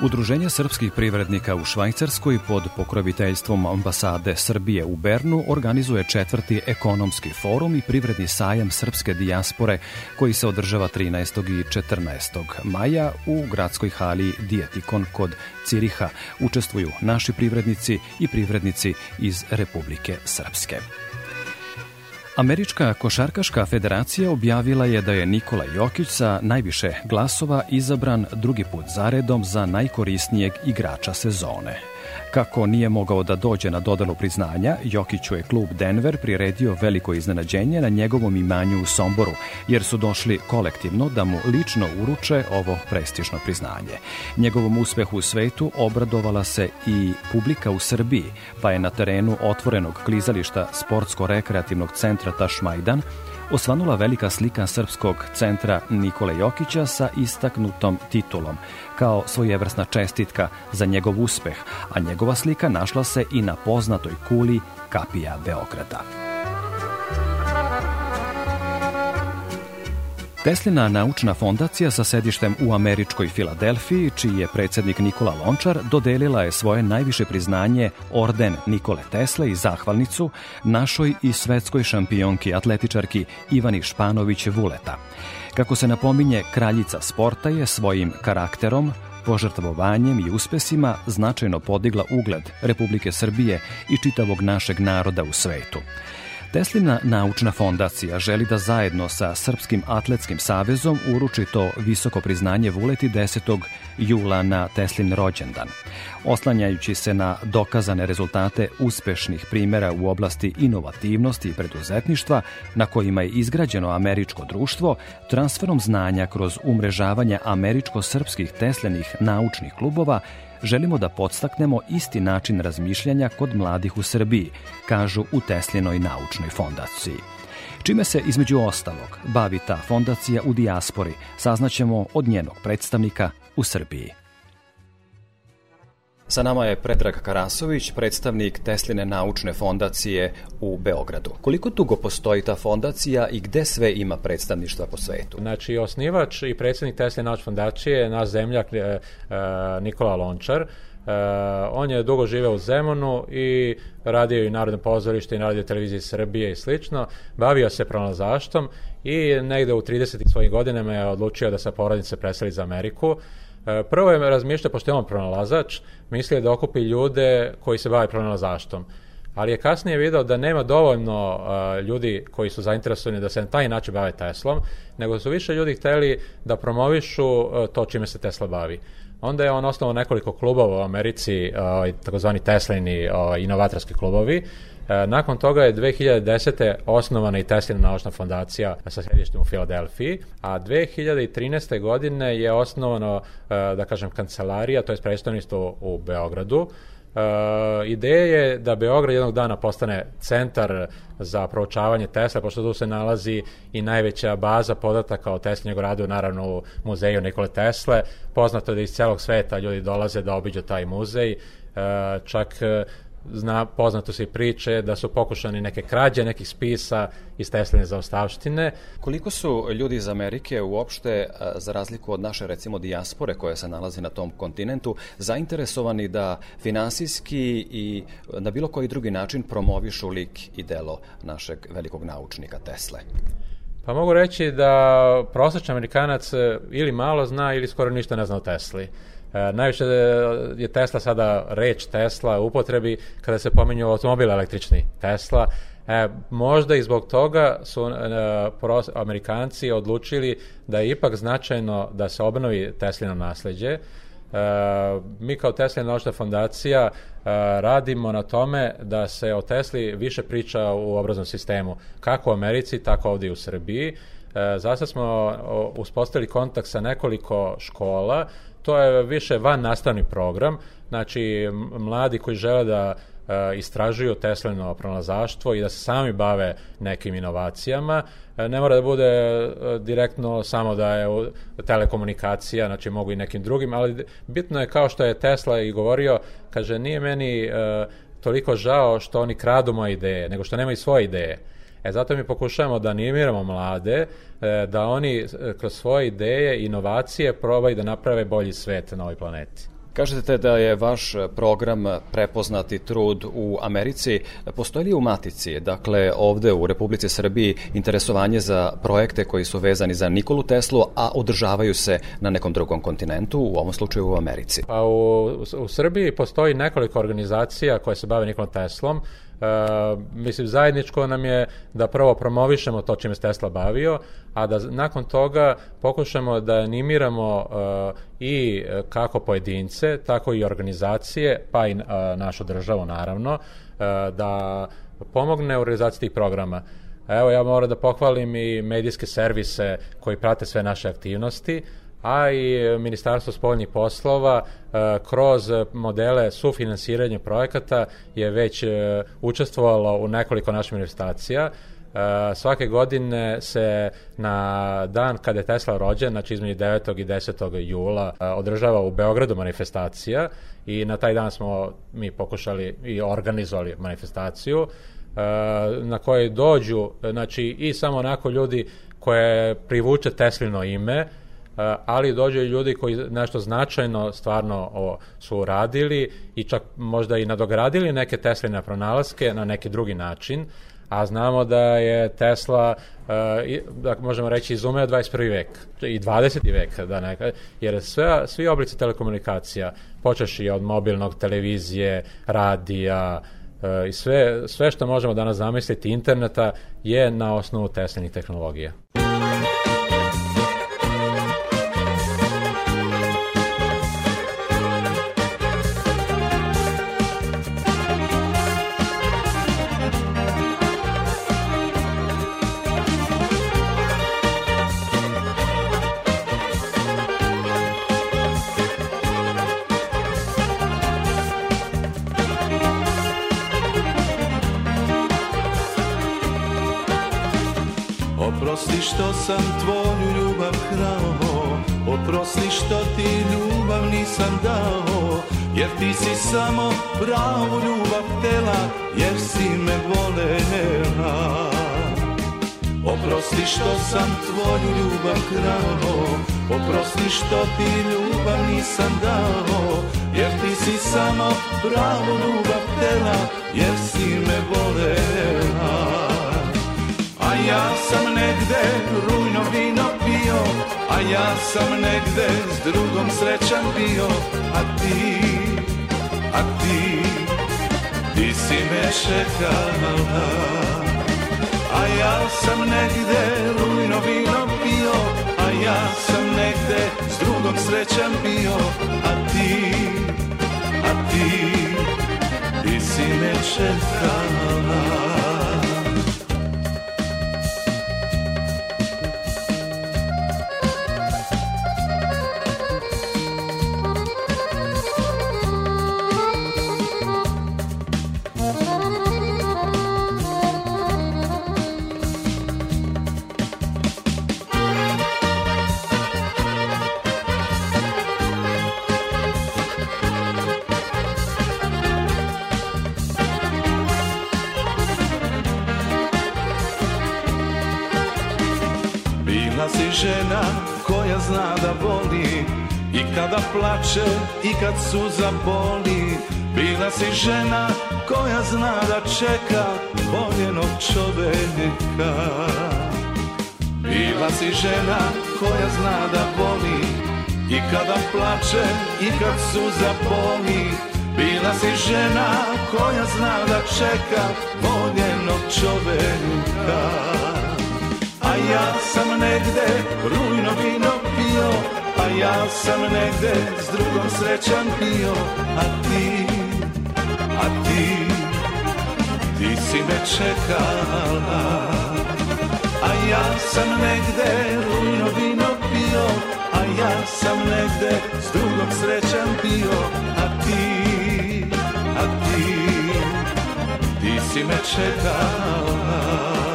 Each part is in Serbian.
Udruženje srpskih privrednika u Švajcarskoj pod pokroviteljstvom ambasade Srbije u Bernu organizuje četvrti ekonomski forum i privredni sajam srpske dijaspore koji se održava 13. i 14. maja u gradskoj hali Dijetikon kod Ciriha. Učestvuju naši privrednici i privrednici iz Republike Srpske. Američka košarkaška federacija objavila je da je Nikola Jokić sa najviše glasova izabran drugi put zaredom za najkorisnijeg igrača sezone. Kako nije mogao da dođe na dodelu priznanja, Jokiću je klub Denver priredio veliko iznenađenje na njegovom imanju u Somboru, jer su došli kolektivno da mu lično uruče ovo prestižno priznanje. Njegovom uspehu u svetu obradovala se i publika u Srbiji, pa je na terenu otvorenog klizališta Sportsko-rekreativnog centra Tašmajdan osvanula velika slika Srpskog centra Nikole Jokića sa istaknutom titulom, kao svojevrsna čestitka za njegov uspeh, a njegova slika našla se i na poznatoj kuli kapija Beograda. Teslina naučna fondacija sa sedištem u američkoj Filadelfiji, čiji je predsednik Nikola Lončar, dodelila je svoje najviše priznanje Orden Nikole Tesle i zahvalnicu našoj i svetskoj šampionki atletičarki Ivani Španović Vuleta. Kako se napominje, kraljica sporta je svojim karakterom, požrtvovanjem i uspesima značajno podigla ugled Republike Srbije i čitavog našeg naroda u svetu. Teslina naučna fondacija želi da zajedno sa Srpskim atletskim savezom uruči to visoko priznanje Vuleti 10. jula na Teslin rođendan. Oslanjajući se na dokazane rezultate uspešnih primera u oblasti inovativnosti i preduzetništva na kojima je izgrađeno američko društvo, transferom znanja kroz umrežavanje američko-srpskih teslenih naučnih klubova želimo da podstaknemo isti način razmišljanja kod mladih u Srbiji, kažu u Teslinoj naučnoj fondaciji. Čime se, između ostalog, bavi ta fondacija u dijaspori, saznaćemo od njenog predstavnika u Srbiji. Sa nama je Predrag Karasović, predstavnik Tesline naučne fondacije u Beogradu. Koliko dugo postoji ta fondacija i gde sve ima predstavništva po svetu? Znači, osnivač i predsednik Tesline naučne fondacije je naš zemljak e, e, Nikola Lončar. E, on je dugo živeo u Zemunu i radio i Narodno pozorište i Radio televiziji Srbije i slično. Bavio se pronalazaštom i negde u 30. svojih godinama je odlučio da sa porodice preseli za Ameriku. E, prvo je razmišljao, pošto je on pronalazač, mislio da okupi ljude koji se bave pronalazaštom. Ali je kasnije video da nema dovoljno uh, ljudi koji su zainteresovani da se na taj način bave Teslom, nego su više ljudi hteli da promovišu uh, to čime se Tesla bavi. Onda je on osnovao nekoliko klubova u Americi, uh, takozvani Teslini uh, inovatorski klubovi, E, nakon toga je 2010. osnovana i Teslina naučna fondacija sa sedištem u Filadelfiji, a 2013. godine je osnovano, e, da kažem, kancelarija, to je predstavništvo u Beogradu, Uh, ideja je da Beograd jednog dana postane centar za proučavanje Tesla, pošto tu se nalazi i najveća baza podataka o Tesla njegov radu, naravno u muzeju Nikole Tesle. Poznato je da iz celog sveta ljudi dolaze da obiđu taj muzej. Uh, čak zna, poznato se i priče da su pokušani neke krađe nekih spisa iz Tesline zaostavštine. Koliko su ljudi iz Amerike uopšte, za razliku od naše recimo dijaspore koja se nalazi na tom kontinentu, zainteresovani da finansijski i na bilo koji drugi način promovišu lik i delo našeg velikog naučnika Tesle? Pa mogu reći da prosječan Amerikanac e, ili malo zna ili skoro ništa ne zna o Tesli. E, najviše je Tesla sada reč Tesla u upotrebi kada se pominju automobil električni Tesla. E, možda i zbog toga su e, Amerikanci odlučili da je ipak značajno da se obnovi Teslino nasledđe. E, mi kao Tesla naučna fondacija e, radimo na tome da se o Tesli više priča u obraznom sistemu, kako u Americi, tako ovdje u Srbiji. E, Zasta smo uspostavili kontakt sa nekoliko škola to je više van nastavni program, znači mladi koji žele da istražuju Teslino pronalazaštvo i da se sami bave nekim inovacijama. Ne mora da bude direktno samo da je telekomunikacija, znači mogu i nekim drugim, ali bitno je kao što je Tesla i govorio, kaže nije meni toliko žao što oni kradu moje ideje, nego što nemaju svoje ideje. E zato mi pokušavamo da animiramo mlade, e, da oni e, kroz svoje ideje, inovacije probaju da naprave bolji svet na ovoj planeti. Kažete da je vaš program prepoznati trud u Americi. Postoji li u Matici, dakle ovde u Republici Srbiji, interesovanje za projekte koji su vezani za Nikolu Teslu, a održavaju se na nekom drugom kontinentu, u ovom slučaju u Americi? Pa u, u Srbiji postoji nekoliko organizacija koje se bave Nikolom Teslom. Uh, mislim, zajedničko nam je da prvo promovišemo to čime se Tesla bavio, a da nakon toga pokušamo da animiramo uh, i kako pojedince, tako i organizacije, pa i uh, našu državu naravno, uh, da pomogne u realizaciji tih programa. Evo, ja moram da pohvalim i medijske servise koji prate sve naše aktivnosti, a i Ministarstvo spoljnih poslova e, kroz modele sufinansiranja projekata je već e, učestvovalo u nekoliko naših manifestacija. E, svake godine se na dan kada je Tesla rođen, znači između 9. i 10. jula, održava u Beogradu manifestacija i na taj dan smo mi pokušali i organizovali manifestaciju na kojoj dođu, znači i samo onako ljudi koje privuče Teslino ime, ali dođe ljudi koji nešto značajno stvarno o, su uradili i čak možda i nadogradili neke Tesline pronalaske na neki drugi način, a znamo da je Tesla, da možemo reći, izumeo 21. vek i 20. vek, da neka, jer sve, svi oblici telekomunikacija, počeš i od mobilnog, televizije, radija, i sve, sve što možemo danas zamisliti interneta je na osnovu Teslinih tehnologija. Što sam tvoju ljubav krao Oprosti što ti ljubav nisam dao Jer ti si samo pravu ljubav tela Jer si me volela Oprosti što sam tvoju ljubav krao Oprosti što ti ljubav nisam dao Jer ti si samo pravu ljubav tela Jer si me volela ja sam negde rujno vino pio A ja sam negde s drugom srećan bio. A ti, a ti, ti si me čekala A ja sam negde rujno vino pio A ja sam negde s drugom srećan bio. A ti, a ti, ti si me čekala plače i kad suza boli. Bila si žena koja zna da čeka voljenog čoveka Bila si žena koja zna da voli. I kada plače i kad suza boli. Bila si žena koja zna da čeka voljenog čoveka ja sam negde rujno vino pio ja sam negde s drugom srećan bio, a ti, a ti, ti si me čekala. A ja sam negde rujno vino pio, a ja sam negde s drugom srećan bio, a ti, a ti, si me čekala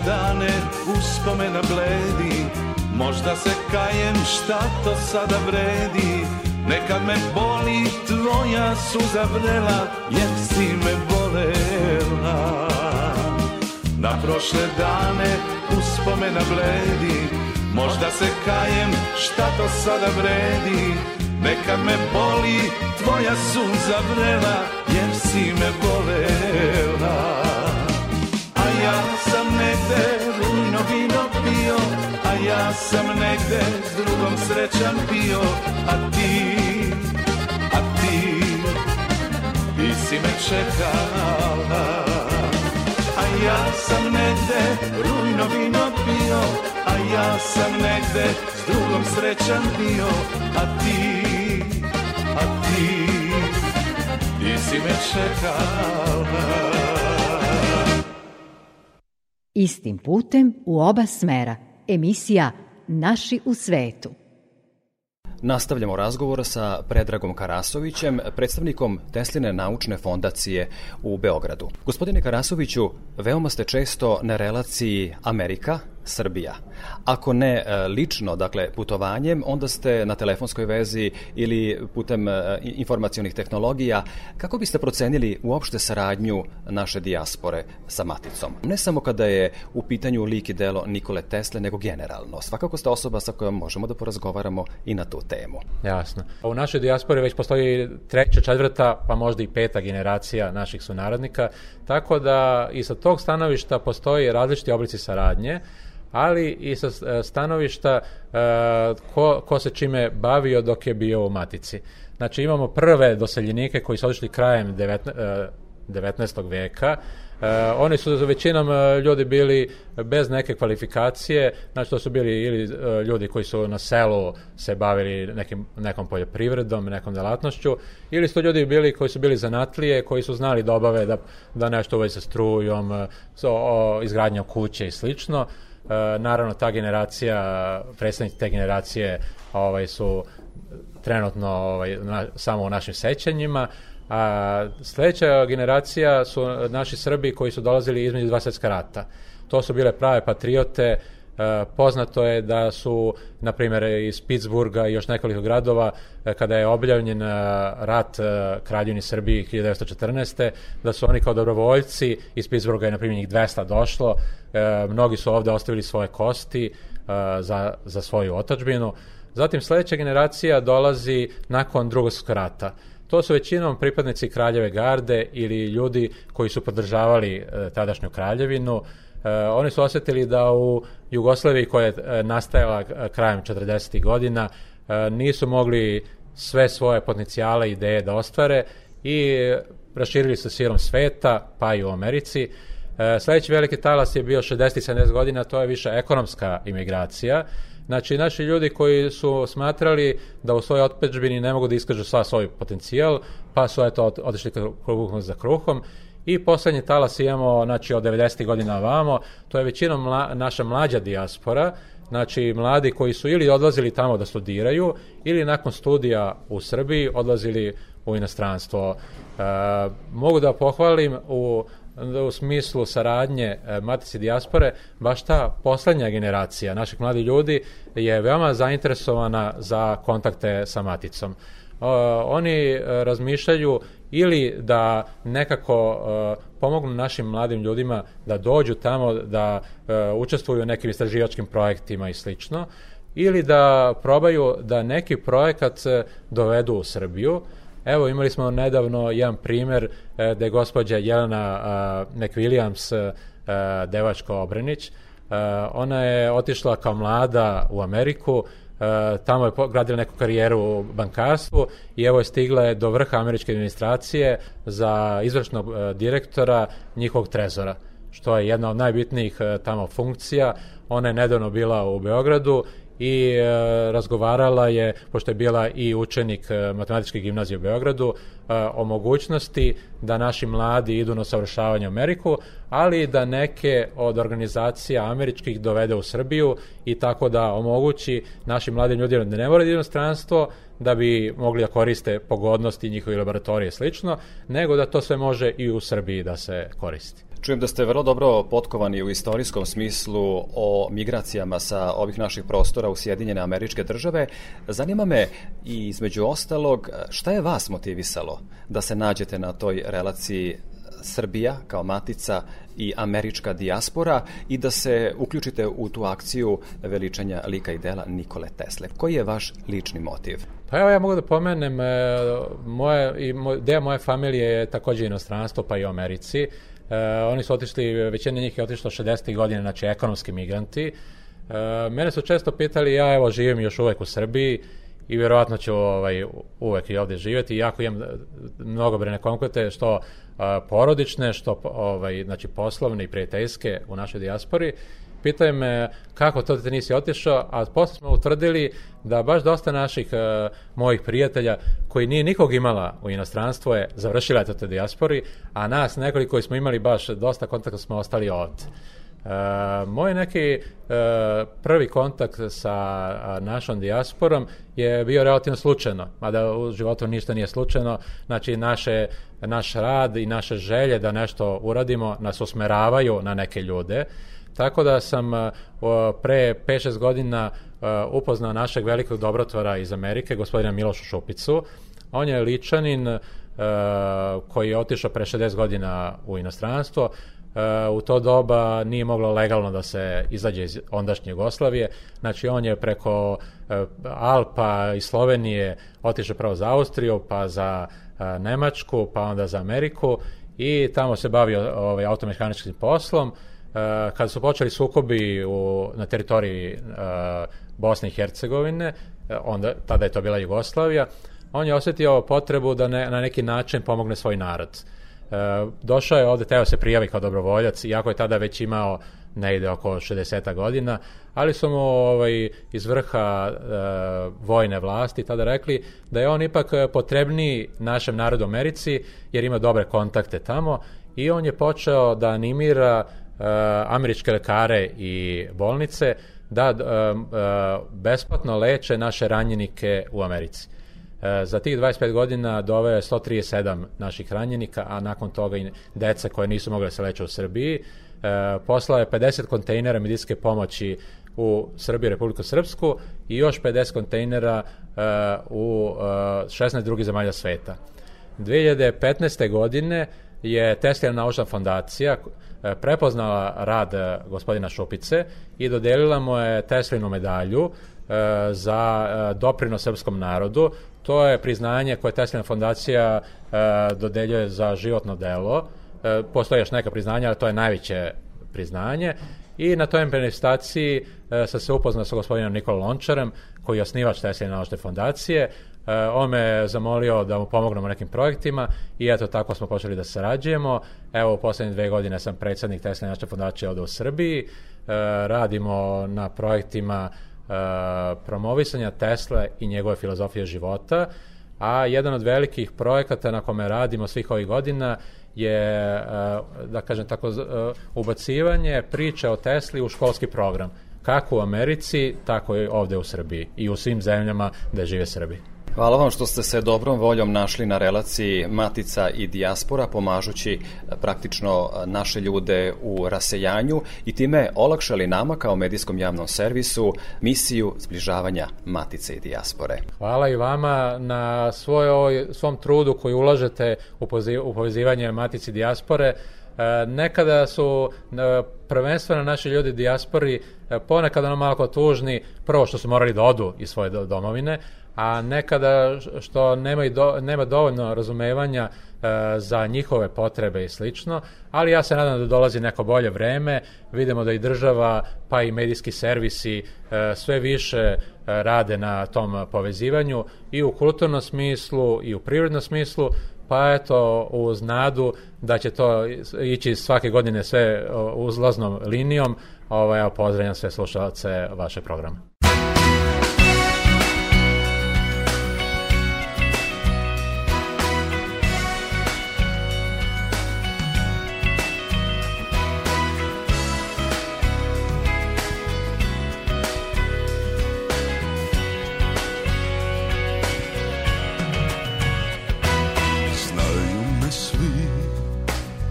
dane uspomena bledi. Možda se kajem šta to sada vredi. Nekad me boli tvoja suza vrela Jer si me volela. Na prošle dane uspomena bledi. Možda se kajem šta to sada vredi. Nekad me boli tvoja suza vrela Jer si me volela. Ja sam sam negde s drugom srećan bio, a ti, a ti, ti si me čekala. A ja sam negde rujno vino pio, a ja sam negde s drugom srećan bio, a ti, a ti, ti si me čekala. Istim putem u oba smera. Emisija Naši u svetu. Nastavljamo razgovor sa Predragom Karasovićem, predstavnikom Tesline naučne fondacije u Beogradu. Gospodine Karasoviću, veoma ste često na relaciji Amerika, Srbija. Ako ne e, lično, dakle putovanjem, onda ste na telefonskoj vezi ili putem e, informacionih tehnologija. Kako biste procenili uopšte saradnju naše dijaspore sa Maticom? Ne samo kada je u pitanju lik i delo Nikole Tesle, nego generalno. Svakako ste osoba sa kojom možemo da porazgovaramo i na tu temu. Jasno. U našoj dijaspori već postoji treća, četvrta, pa možda i peta generacija naših sunarodnika, tako da i sa tog stanovišta postoji različiti oblici saradnje ali i sa e, stanovišta e, ko, ko se čime bavio dok je bio u matici. Znači imamo prve doseljenike koji su odšli krajem 19, 19. E, veka, Uh, oni su većinom uh, ljudi bili bez neke kvalifikacije, znači to su bili ili uh, ljudi koji su na selu se bavili nekim, nekom poljoprivredom, nekom delatnošću, ili su ljudi bili koji su bili zanatlije, koji su znali da obave da, da nešto uvezi sa strujom, so, izgradnjom kuće i slično. E, naravno, ta generacija, predstavnici te generacije ovaj, su trenutno ovaj, na, samo u našim sećanjima, a sledeća generacija su naši Srbi koji su dolazili između dva svetska rata. To su bile prave patriote, E, poznato je da su, na primjer, iz Pittsburgha i još nekoliko gradova, e, kada je objavljen e, rat Kraljevini Srbiji 1914. da su oni kao dobrovoljci, iz Pittsburgha je, na primjer, njih 200 došlo, mnogi su ovde ostavili svoje kosti za, za svoju otačbinu. Zatim, sledeća generacija dolazi nakon drugog rata. To su većinom pripadnici kraljeve garde ili ljudi koji su podržavali tadašnju kraljevinu, E, oni su osetili da u Jugoslaviji koja je e, nastajala e, krajem 40. godina nisu mogli sve svoje potencijale i ideje da ostvare i raširili se silom sveta, pa i u Americi. Sledeći veliki talas je bio 60-70 godina, to je više ekonomska imigracija. Znači, naši ljudi koji su smatrali da u svojoj otpečbini ne mogu da iskažu sva svoj potencijal, pa su eto otišli kruhom za kruhom I poslednji talas imamo, znači, od 90. godina vamo, to je većinom mla, naša mlađa dijaspora, znači mladi koji su ili odlazili tamo da studiraju ili nakon studija u Srbiji odlazili u inostranstvo. E, mogu da pohvalim u u smislu saradnje e, Matice dijaspore, baš ta poslednja generacija naših mladih ljudi je veoma zainteresovana za kontakte sa Maticom. Uh, oni uh, razmišljaju ili da nekako uh, pomognu našim mladim ljudima da dođu tamo, da učestvuju u nekim istraživačkim projektima i slično, ili da probaju da neki projekat dovedu u Srbiju. Evo, imali smo nedavno jedan primer gde je gospođa Jelena McWilliams, uh, devačko Obrenić, ona je otišla kao mlada u Ameriku, tamo je gradila neku karijeru u bankarstvu i evo je stigla je do vrha američke administracije za izvršnog uh, direktora njihovog trezora, što je jedna od najbitnijih uh, tamo funkcija. Ona je nedavno bila u Beogradu i e, razgovarala je, pošto je bila i učenik e, matematičke gimnazije u Beogradu, e, o mogućnosti da naši mladi idu na savršavanje u Ameriku, ali da neke od organizacija američkih dovede u Srbiju i tako da omogući našim mladim ljudima da ne moraju inostranstvo, da bi mogli da koriste pogodnosti njihovi laboratorije slično, nego da to sve može i u Srbiji da se koristi. Čujem da ste vrlo dobro potkovani u istorijskom smislu o migracijama sa ovih naših prostora u Sjedinjene američke države. Zanima me i između ostalog šta je vas motivisalo da se nađete na toj relaciji Srbija kao matica i američka dijaspora i da se uključite u tu akciju veličanja lika i dela Nikole Tesle. Koji je vaš lični motiv? Pa evo ja mogu da pomenem, e, moje, i moj, deo moje familije je takođe inostranstvo, pa i u Americi. Uh, oni su otišli, većina njih je otišla 60. godine, znači ekonomski migranti. Uh, mene su često pitali, ja evo živim još uvek u Srbiji i vjerovatno ću ovaj, uvek i ovde živeti, iako imam mnogobrene konkurte, što uh, porodične, što ovaj, znači, poslovne i prijateljske u našoj dijaspori. Pitaju me kako to da te nisi otišao, a posle smo utvrdili da baš dosta naših uh, mojih prijatelja koji nije nikog imala u inostranstvu je završila to te dijaspori, a nas nekoliko koji smo imali baš dosta kontakta smo ostali ovde. Uh, moj neki uh, prvi kontakt sa našom dijasporom je bio relativno slučajno, mada u životu ništa nije slučajno, znači naše, naš rad i naše želje da nešto uradimo nas usmeravaju na neke ljude, tako da sam uh, pre 5-6 godina uh, upoznao našeg velikog dobrotvora iz Amerike, gospodina Miloša Šupicu, on je ličanin uh, koji je otišao pre 60 godina u inostranstvo, u to doba nije moglo legalno da se izađe iz ondašnje Jugoslavije. Znači on je preko Alpa i Slovenije otišao pravo za Austriju, pa za Nemačku, pa onda za Ameriku i tamo se bavio ovaj, automehaničkim poslom. Kada su počeli sukobi u, na teritoriji Bosne i Hercegovine, onda, tada je to bila Jugoslavija, on je osetio potrebu da ne, na neki način pomogne svoj narod. E, došao je ovde, teo se prijavi kao dobrovoljac, iako je tada već imao ide oko 60 godina, ali su mu ovaj, iz vrha e, vojne vlasti tada rekli da je on ipak potrebniji našem narodu u Americi, jer ima dobre kontakte tamo i on je počeo da animira američke lekare i bolnice da e, e, besplatno leče naše ranjenike u Americi. Za tih 25 godina doveo je 137 naših ranjenika, a nakon toga i deca koje nisu mogli da se leče u Srbiji. Poslao je 50 kontejnera medicinske pomoći u Srbiju, Republiku Srpsku i još 50 kontejnera u 16 drugih zemalja sveta. 2015. godine je Tesla naučna fondacija prepoznala rad gospodina Šupice i dodelila mu je Teslinu medalju za doprinos srpskom narodu to je priznanje koje Teslina fondacija e, dodeljuje za životno delo. E, postoje još neka priznanja, ali to je najveće priznanje. I na toj manifestaciji e, sam se upoznao sa gospodinom Nikolom Lončarem, koji je osnivač Teslina naučne fondacije. E, on me zamolio da mu pomognemo nekim projektima i eto tako smo počeli da sarađujemo. Evo u poslednje dve godine sam predsednik Teslina naučne fondacije ovde u Srbiji. E, radimo na projektima promovisanja Tesle i njegove filozofije života, a jedan od velikih projekata na kome radimo svih ovih godina je, da kažem tako, ubacivanje priče o Tesli u školski program. Kako u Americi, tako i ovde u Srbiji i u svim zemljama gde žive Srbi. Hvala vam što ste se dobrom voljom našli na relaciji Matica i Dijaspora, pomažući e, praktično e, naše ljude u rasejanju i time olakšali nama kao medijskom javnom servisu misiju zbližavanja Matice i Dijaspore. Hvala i vama na svoj, svom trudu koji ulažete u, u povezivanje Matice i Dijaspore. E, nekada su prvenstveno naši ljudi dijaspori ponekad ono malo tužni, prvo što su morali da odu iz svoje domovine, a nekada što nema, do, nema dovoljno razumevanja e, za njihove potrebe i slično, ali ja se nadam da dolazi neko bolje vreme, vidimo da i država pa i medijski servisi e, sve više e, rade na tom povezivanju i u kulturnom smislu i u privrednom smislu, pa eto uz nadu da će to ići svake godine sve uzlaznom linijom, ovaj, ja pozdravljam sve slušalce vaše programa.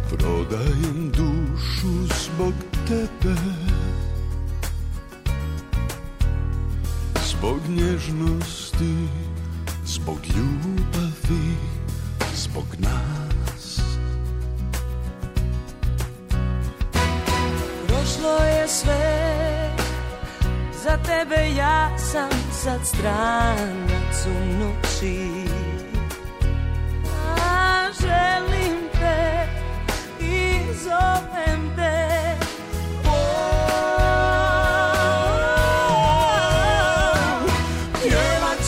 Prodajem dušu zbog tebe. Zbog nježnosti, zbog ljubavi, zbog nas. Prošlo je sve, za tebe ja sam sad stranac u noći. A želim i zovem te Pjevat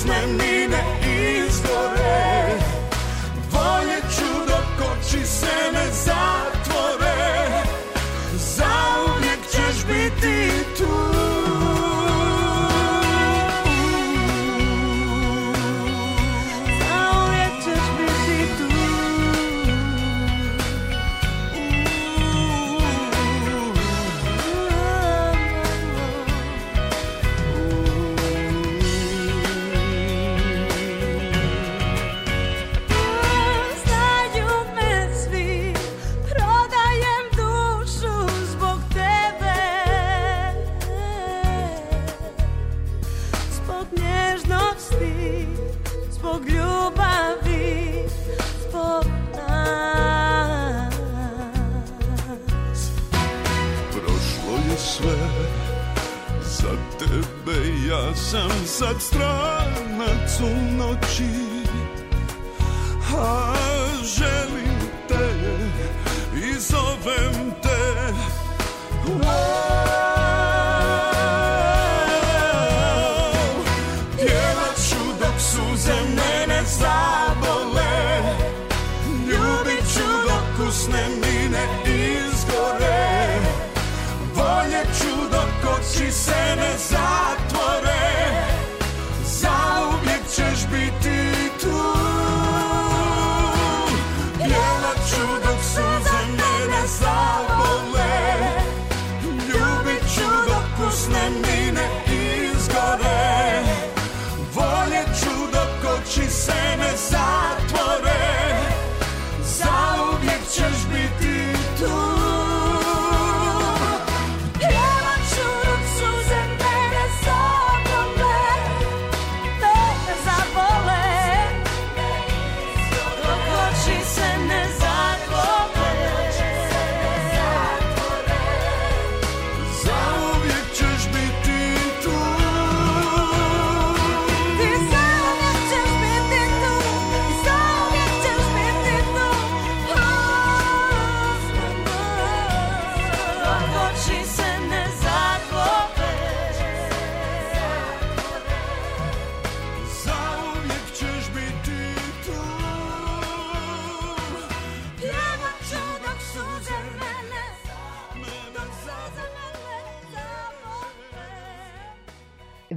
dok usne mi sad stranac u noći A želim te i zovem te Wow.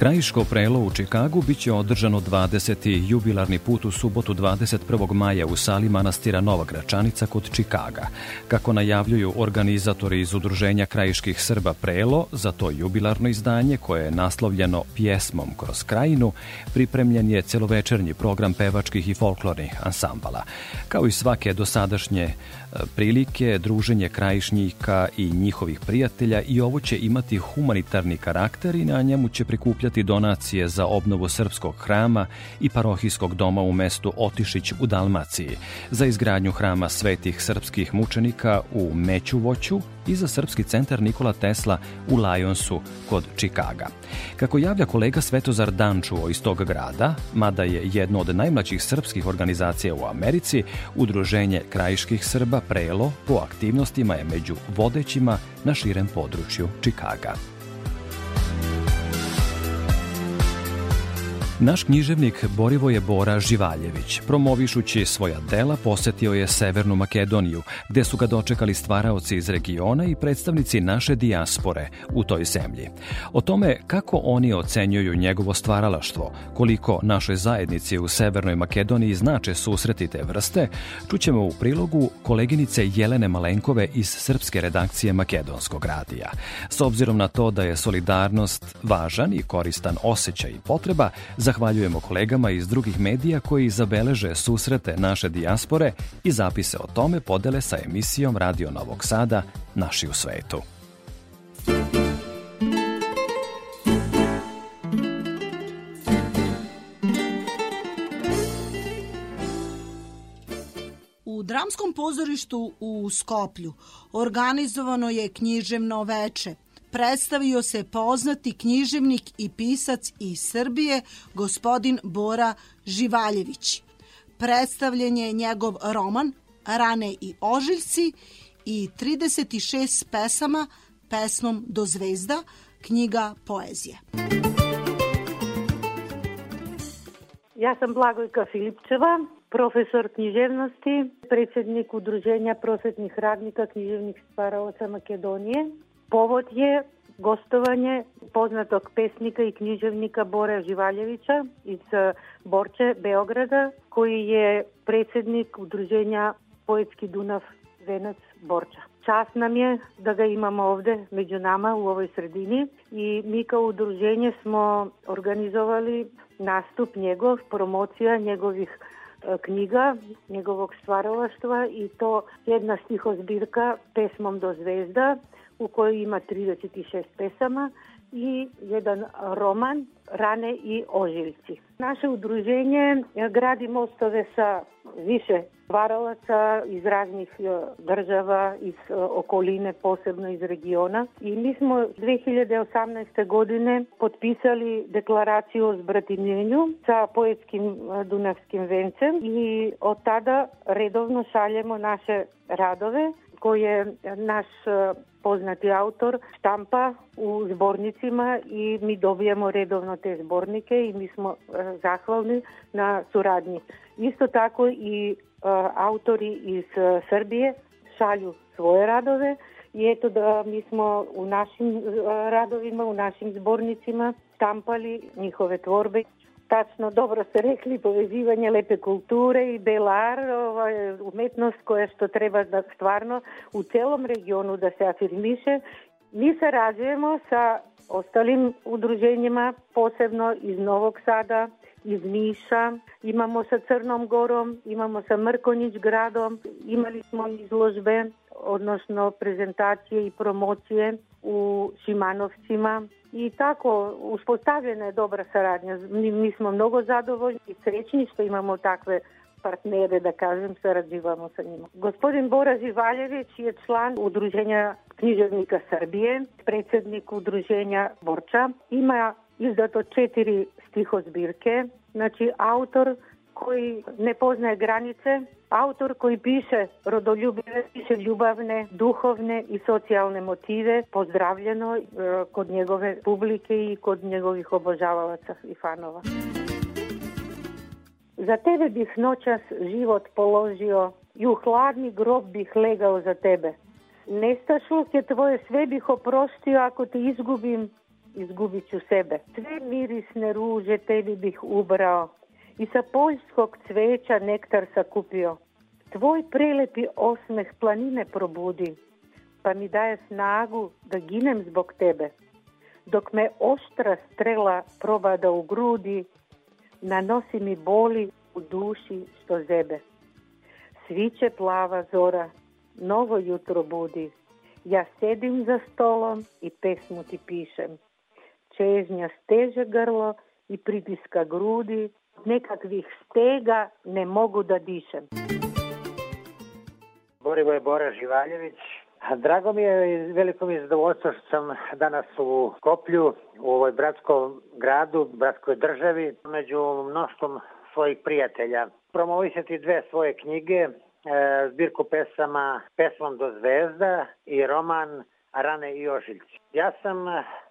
Krajiško prelo u Čikagu biće održano 20. jubilarni put u subotu 21. maja u sali manastira Nova Gračanica kod Čikaga. Kako najavljuju organizatori iz Udruženja krajiških Srba Prelo, za to jubilarno izdanje koje je naslovljeno pjesmom kroz krajinu, pripremljen je celovečernji program pevačkih i folklornih ansambala. Kao i svake dosadašnje e, prilike, druženje krajišnika i njihovih prijatelja i ovo će imati humanitarni karakter i na njemu će prikupljati donacije za obnovu srpskog hrama i parohijskog doma u mestu Otišić u Dalmaciji, za izgradnju hrama svetih srpskih mučenika u Mećuvoću i za Srpski centar Nikola Tesla u Lajonsu kod Čikaga. Kako javlja kolega Svetozar Dančuo iz tog grada, mada je jedno od najmlađih srpskih organizacija u Americi, Udruženje krajiških Srba Prelo po aktivnostima je među vodećima na širem području Čikaga. Naš književnik Borivoje Bora Živaljević, promovišući svoja dela, posetio je Severnu Makedoniju, gde su ga dočekali stvaraoci iz regiona i predstavnici naše dijaspore u toj zemlji. O tome kako oni ocenjuju njegovo stvaralaštvo, koliko našoj zajednici u Severnoj Makedoniji znače susreti te vrste, čućemo u prilogu koleginice Jelene Malenkove iz srpske redakcije Makedonskog radija. S obzirom na to da je solidarnost važan i koristan osjećaj i potreba, zahvaljujemo kolegama iz drugih medija koji zabeleže susrete naše dijaspore i zapise o tome podele sa emisijom Radio Novog Sada Naši u svetu. U dramskom pozorištu u Skoplju organizovano je književno veče. Predstavio se poznati književnik i pisac iz Srbije, gospodin Bora Živaljević. Predstavljen je njegov roman Rane i ožiljci i 36 pesama pesmom do zvezda, knjiga poezije. Ja sam Blagojka Filipčeva, profesor književnosti, predsjednik Udruženja prosvetnih radnika književnih stvaralaca Makedonije. Povod je gostovanje poznatog pesnika i književnika Bora Živaljevića iz eh, Borče, Beograda, koji je predsjednik Udruženja Poetski Dunav Venac Borča. Čast nam je da ga imamo ovde među nama u ovoj sredini i mi kao udruženje smo organizovali nastup njegov, promocija njegovih e, knjiga, njegovog stvaralaštva i to jedna stihozbirka pesmom do zvezda u kojoj ima 36 pesama i jedan roman Rane i ožiljci. Naše udruženje e, gradi mostove sa više stvaralaca iz raznih e, država, iz e, okoline, posebno iz regiona. I mi smo 2018. godine potpisali deklaraciju o zbratimljenju sa poetskim Dunavskim vencem i od tada redovno šaljemo naše radove koje naš poznati autor štampa u zbornicima i mi dobijamo redovno te zbornike i mi smo e, zahvalni na suradnji. Isto tako i e, autori iz e, Srbije šalju svoje radove i eto da mi smo u našim radovima, u našim zbornicima štampali njihove tvorbe tačno dobro ste rekli, povezivanje lepe kulture i belar, ovaj, umetnost koja što treba da stvarno u celom regionu da se afirmiše. Mi sarađujemo sa ostalim udruženjima, posebno iz Novog Sada, iz Niša, imamo sa Crnom Gorom, imamo sa Mrkonjić gradom, imali smo izložbe, odnosno prezentacije i promocije u Šimanovcima i tako uspostavljena je dobra saradnja. Mi, mi smo mnogo zadovoljni i srećni što imamo takve partnere, da kažem, sarađivamo sa njima. Gospodin Bora Živaljević je član Udruženja književnika Srbije, predsjednik Udruženja Borča. Ima izdato četiri stihozbirke, znači autor koji ne poznaje granice, autor koji piše rodoljubive, piše ljubavne, duhovne i socijalne motive, pozdravljeno e, kod njegove publike i kod njegovih obožavalaca i fanova. Za tebe bih noćas život položio i u hladni grob bih legao za tebe. Nestašluke tvoje sve bih oprostio ako te izgubim, izgubit ću sebe. Sve mirisne ruže tebi bih ubrao i sa poljskog cveća nektar sakupio. Tvoj prelepi osmeh planine probudi, pa mi daje snagu da ginem zbog tebe. Dok me oštra strela probada u grudi, nanosi mi boli u duši što zebe. Sviće plava zora, novo jutro budi. Ja sedim za stolom i pesmu ti pišem. Čežnja steže grlo i pritiska grudi, nekakvih stega ne mogu da dišem. Borivoje Bora Živaljević. Drago mi je i veliko mi je zadovoljstvo što sam danas u Koplju, u ovoj bratskom gradu, bratskoj državi, među mnoštvom svojih prijatelja. Promovisati dve svoje knjige, e, zbirku pesama Pesmom do zvezda i roman Rane i ožiljci. Ja sam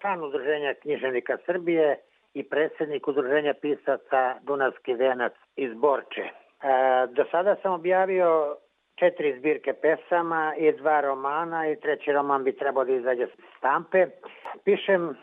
član udruženja književnika Srbije i predsjednik udruženja pisaca Dunavski venac iz Borče. E, do sada sam objavio četiri zbirke pesama i dva romana i treći roman bi trebao da izađe stampe. Pišem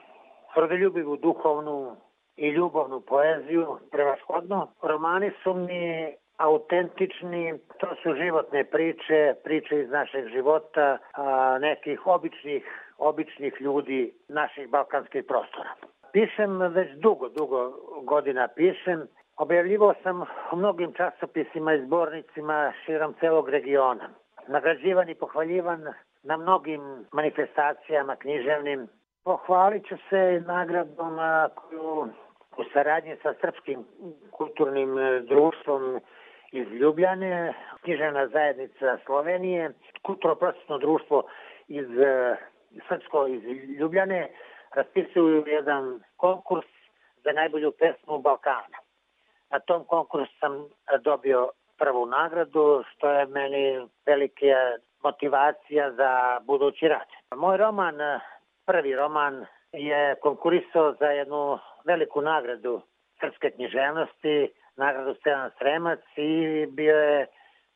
rodoljubivu duhovnu i ljubavnu poeziju, prevashodno. Romani su mi autentični, to su životne priče, priče iz našeg života, a, nekih običnih, običnih ljudi naših balkanskih prostora. Pišem već dugo, dugo godina pišem. Objavljivao sam u mnogim časopisima i zbornicima širom celog regiona. Nagrađivan i pohvaljivan na mnogim manifestacijama književnim. Pohvalit ću se nagradom koju u saradnji sa Srpskim kulturnim e, društvom iz Ljubljane, književna zajednica Slovenije, kulturno-prosvetno društvo iz e, Srpsko iz Ljubljane raspisuju jedan konkurs za najbolju pesmu Balkana. Na tom konkursu sam dobio prvu nagradu, što je meni velika motivacija za budući rad. Moj roman, prvi roman, je konkurisao za jednu veliku nagradu srpske književnosti, nagradu Stevan Sremac i bio je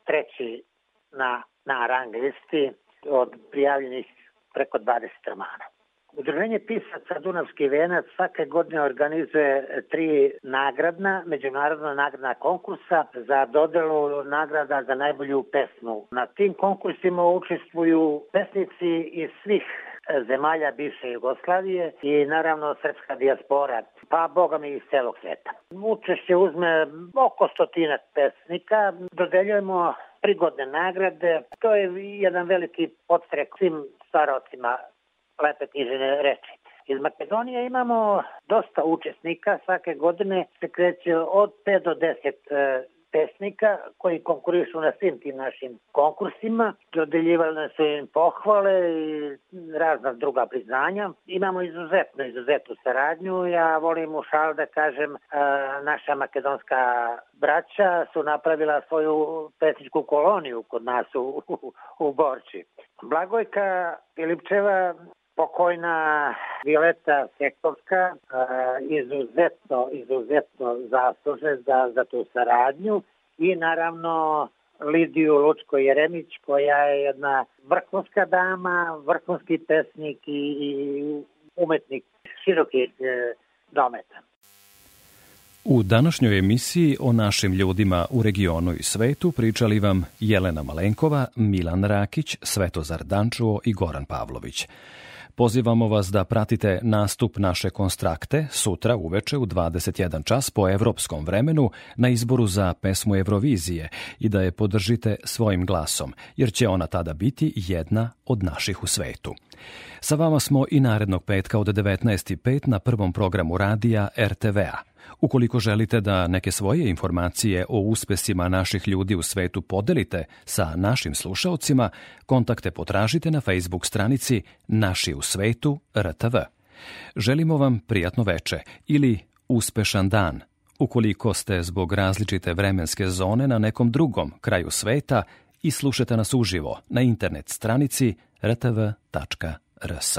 treći na, na rang listi od prijavljenih preko 20 romana. Udruženje pisaca Dunavski venac svake godine organizuje tri nagradna, međunarodna nagradna konkursa za dodelu nagrada za najbolju pesmu. Na tim konkursima učestvuju pesnici iz svih zemalja bivše Jugoslavije i naravno srpska dijaspora, pa boga mi iz celog sveta. Učešće uzme oko stotinak pesnika, dodeljujemo prigodne nagrade, to je jedan veliki podstrek svim starocima lepe knjižene reči. Iz Makedonije imamo dosta učesnika, svake godine se kreće od 5 do 10 pesnika koji konkurišu na svim tim našim konkursima. Dodeljivali su im pohvale i razna druga priznanja. Imamo izuzetno, izuzetnu saradnju. Ja volim u šal da kažem, naša makedonska braća su napravila svoju pesničku koloniju kod nas u, u, u Borči. Blagojka Filipčeva pokojna Violeta Sekovska izuzetno, izuzetno zasluže za, za tu saradnju i naravno Lidiju Lučko Jeremić koja je jedna vrhunska dama, vrhunski pesnik i, i umetnik širokih e, dometa. U današnjoj emisiji o našim ljudima u regionu i svetu pričali vam Jelena Malenkova, Milan Rakić, Svetozar Dančuo i Goran Pavlović. Pozivamo vas da pratite nastup naše konstrakte sutra uveče u 21 čas po evropskom vremenu na izboru za pesmu Eurovizije i da je podržite svojim glasom, jer će ona tada biti jedna od naših u svetu. Sa vama smo i narednog petka od 19.05 na prvom programu radija RTV-a. Ukoliko želite da neke svoje informacije o uspesima naših ljudi u svetu podelite sa našim slušaocima, kontakte potražite na Facebook stranici Naši u svetu RTV. Želimo vam prijatno veče ili uspešan dan, ukoliko ste zbog različite vremenske zone na nekom drugom kraju sveta i slušate nas uživo na internet stranici rtv.rs.